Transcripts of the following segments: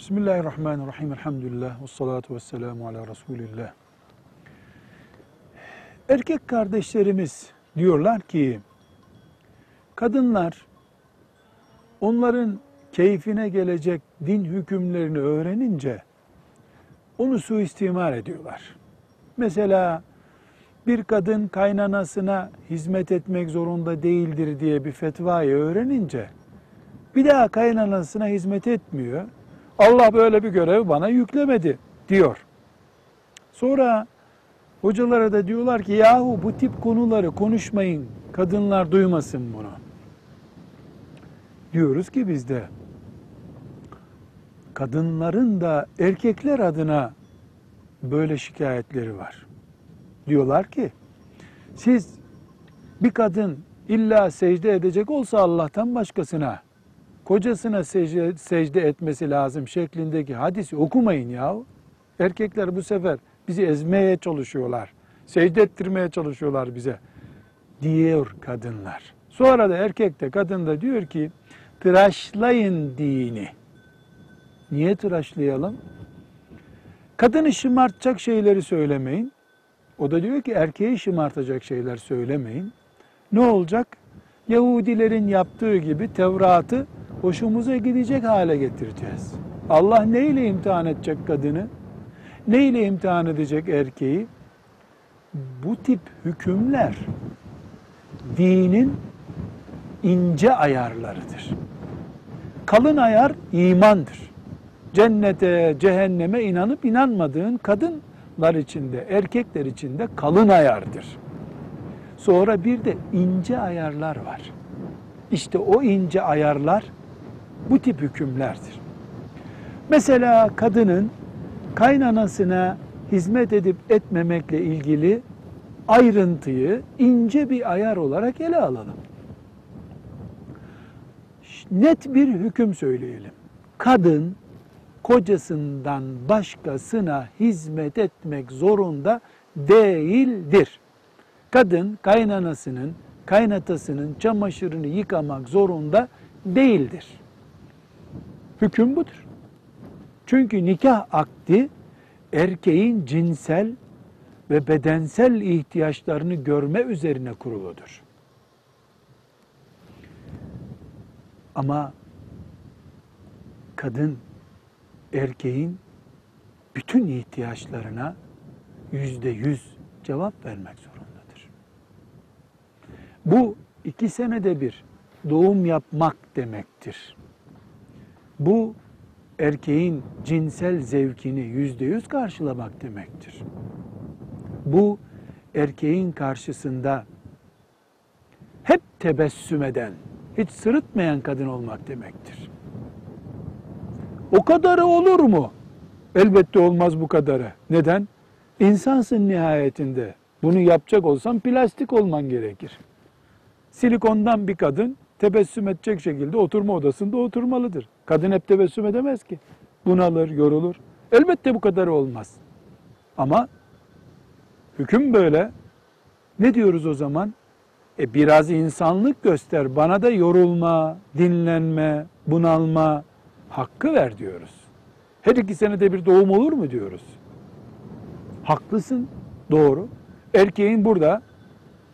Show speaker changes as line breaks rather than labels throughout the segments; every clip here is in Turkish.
Bismillahirrahmanirrahim. Elhamdülillah. Ve salatu ve selamu ala Resulillah. Erkek kardeşlerimiz diyorlar ki, kadınlar onların keyfine gelecek din hükümlerini öğrenince onu suistimal ediyorlar. Mesela bir kadın kaynanasına hizmet etmek zorunda değildir diye bir fetvayı öğrenince bir daha kaynanasına hizmet etmiyor. Allah böyle bir görev bana yüklemedi diyor. Sonra hocalara da diyorlar ki yahu bu tip konuları konuşmayın. Kadınlar duymasın bunu. Diyoruz ki biz de kadınların da erkekler adına böyle şikayetleri var. Diyorlar ki siz bir kadın illa secde edecek olsa Allah'tan başkasına kocasına secde, secde etmesi lazım şeklindeki hadisi okumayın ya. Erkekler bu sefer bizi ezmeye çalışıyorlar. Secde ettirmeye çalışıyorlar bize. Diyor kadınlar. Sonra da erkek de kadın da diyor ki tıraşlayın dini. Niye tıraşlayalım? Kadını şımartacak şeyleri söylemeyin. O da diyor ki erkeği şımartacak şeyler söylemeyin. Ne olacak? Yahudilerin yaptığı gibi Tevrat'ı hoşumuza gidecek hale getireceğiz. Allah neyle imtihan edecek kadını? Neyle imtihan edecek erkeği? Bu tip hükümler dinin ince ayarlarıdır. Kalın ayar imandır. Cennete, cehenneme inanıp inanmadığın kadınlar içinde, erkekler içinde kalın ayardır. Sonra bir de ince ayarlar var. İşte o ince ayarlar bu tip hükümlerdir. Mesela kadının kaynanasına hizmet edip etmemekle ilgili ayrıntıyı ince bir ayar olarak ele alalım. Net bir hüküm söyleyelim. Kadın kocasından başkasına hizmet etmek zorunda değildir. Kadın kaynanasının, kaynatasının çamaşırını yıkamak zorunda değildir. Hüküm budur. Çünkü nikah akdi erkeğin cinsel ve bedensel ihtiyaçlarını görme üzerine kuruludur. Ama kadın erkeğin bütün ihtiyaçlarına yüzde yüz cevap vermek zorundadır. Bu iki senede bir doğum yapmak demektir. Bu erkeğin cinsel zevkini yüzde yüz karşılamak demektir. Bu erkeğin karşısında hep tebessüm eden, hiç sırıtmayan kadın olmak demektir. O kadarı olur mu? Elbette olmaz bu kadarı. Neden? İnsansın nihayetinde. Bunu yapacak olsan plastik olman gerekir. Silikondan bir kadın tebessüm edecek şekilde oturma odasında oturmalıdır. Kadın hep tebessüm edemez ki. Bunalır, yorulur. Elbette bu kadar olmaz. Ama hüküm böyle. Ne diyoruz o zaman? E biraz insanlık göster. Bana da yorulma, dinlenme, bunalma hakkı ver diyoruz. Her iki senede bir doğum olur mu diyoruz. Haklısın, doğru. Erkeğin burada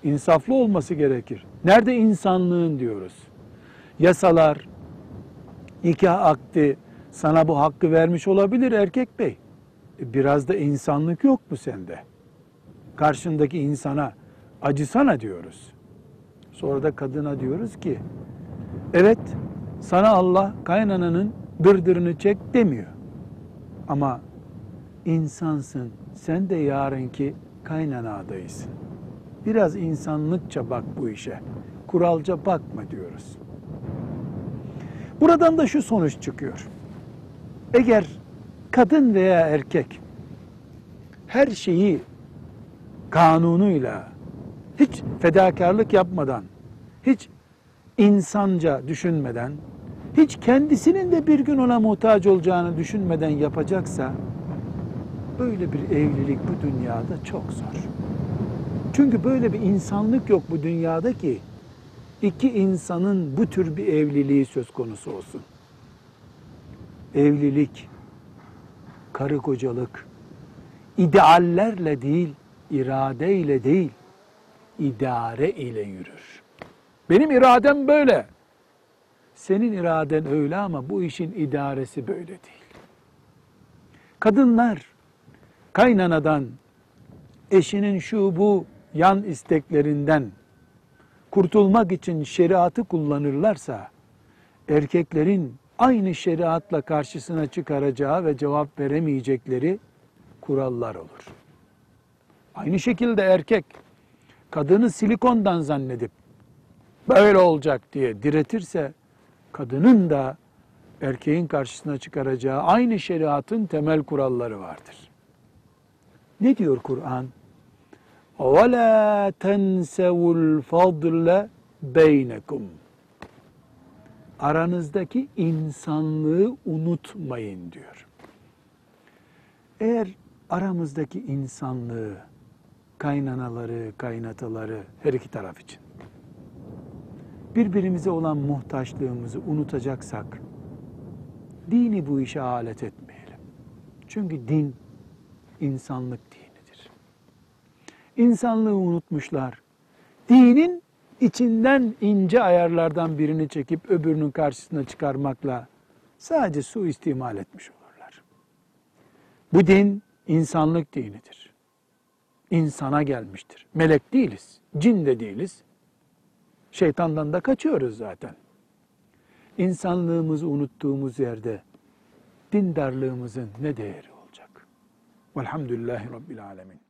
insaflı olması gerekir. Nerede insanlığın diyoruz. Yasalar, nikah akdi sana bu hakkı vermiş olabilir erkek bey. E, biraz da insanlık yok mu sende? Karşındaki insana acısana diyoruz. Sonra da kadına diyoruz ki, evet sana Allah kaynananın dırdırını çek demiyor. Ama insansın, sen de yarınki kaynana adaysın. Biraz insanlıkça bak bu işe. Kuralca bakma diyoruz. Buradan da şu sonuç çıkıyor. Eğer kadın veya erkek her şeyi kanunuyla hiç fedakarlık yapmadan, hiç insanca düşünmeden, hiç kendisinin de bir gün ona muhtaç olacağını düşünmeden yapacaksa böyle bir evlilik bu dünyada çok zor. Çünkü böyle bir insanlık yok bu dünyada ki iki insanın bu tür bir evliliği söz konusu olsun. Evlilik karı kocalık ideallerle değil, iradeyle değil, idare ile yürür. Benim iradem böyle. Senin iraden öyle ama bu işin idaresi böyle değil. Kadınlar kaynanadan, eşinin şu bu yan isteklerinden kurtulmak için şeriatı kullanırlarsa, erkeklerin aynı şeriatla karşısına çıkaracağı ve cevap veremeyecekleri kurallar olur. Aynı şekilde erkek kadını silikondan zannedip böyle olacak diye diretirse kadının da erkeğin karşısına çıkaracağı aynı şeriatın temel kuralları vardır. Ne diyor Kur'an? وَلَا تَنْسَوُ الْفَضْلَ بَيْنَكُمْ Aranızdaki insanlığı unutmayın diyor. Eğer aramızdaki insanlığı, kaynanaları, kaynataları her iki taraf için birbirimize olan muhtaçlığımızı unutacaksak dini bu işe alet etmeyelim. Çünkü din insanlık dinidir. İnsanlığı unutmuşlar. Dinin içinden ince ayarlardan birini çekip öbürünün karşısına çıkarmakla sadece su istimal etmiş olurlar. Bu din insanlık dinidir. İnsana gelmiştir. Melek değiliz, cin de değiliz. Şeytandan da kaçıyoruz zaten. İnsanlığımızı unuttuğumuz yerde dindarlığımızın ne değeri olacak? Velhamdülillahi Rabbil Alemin.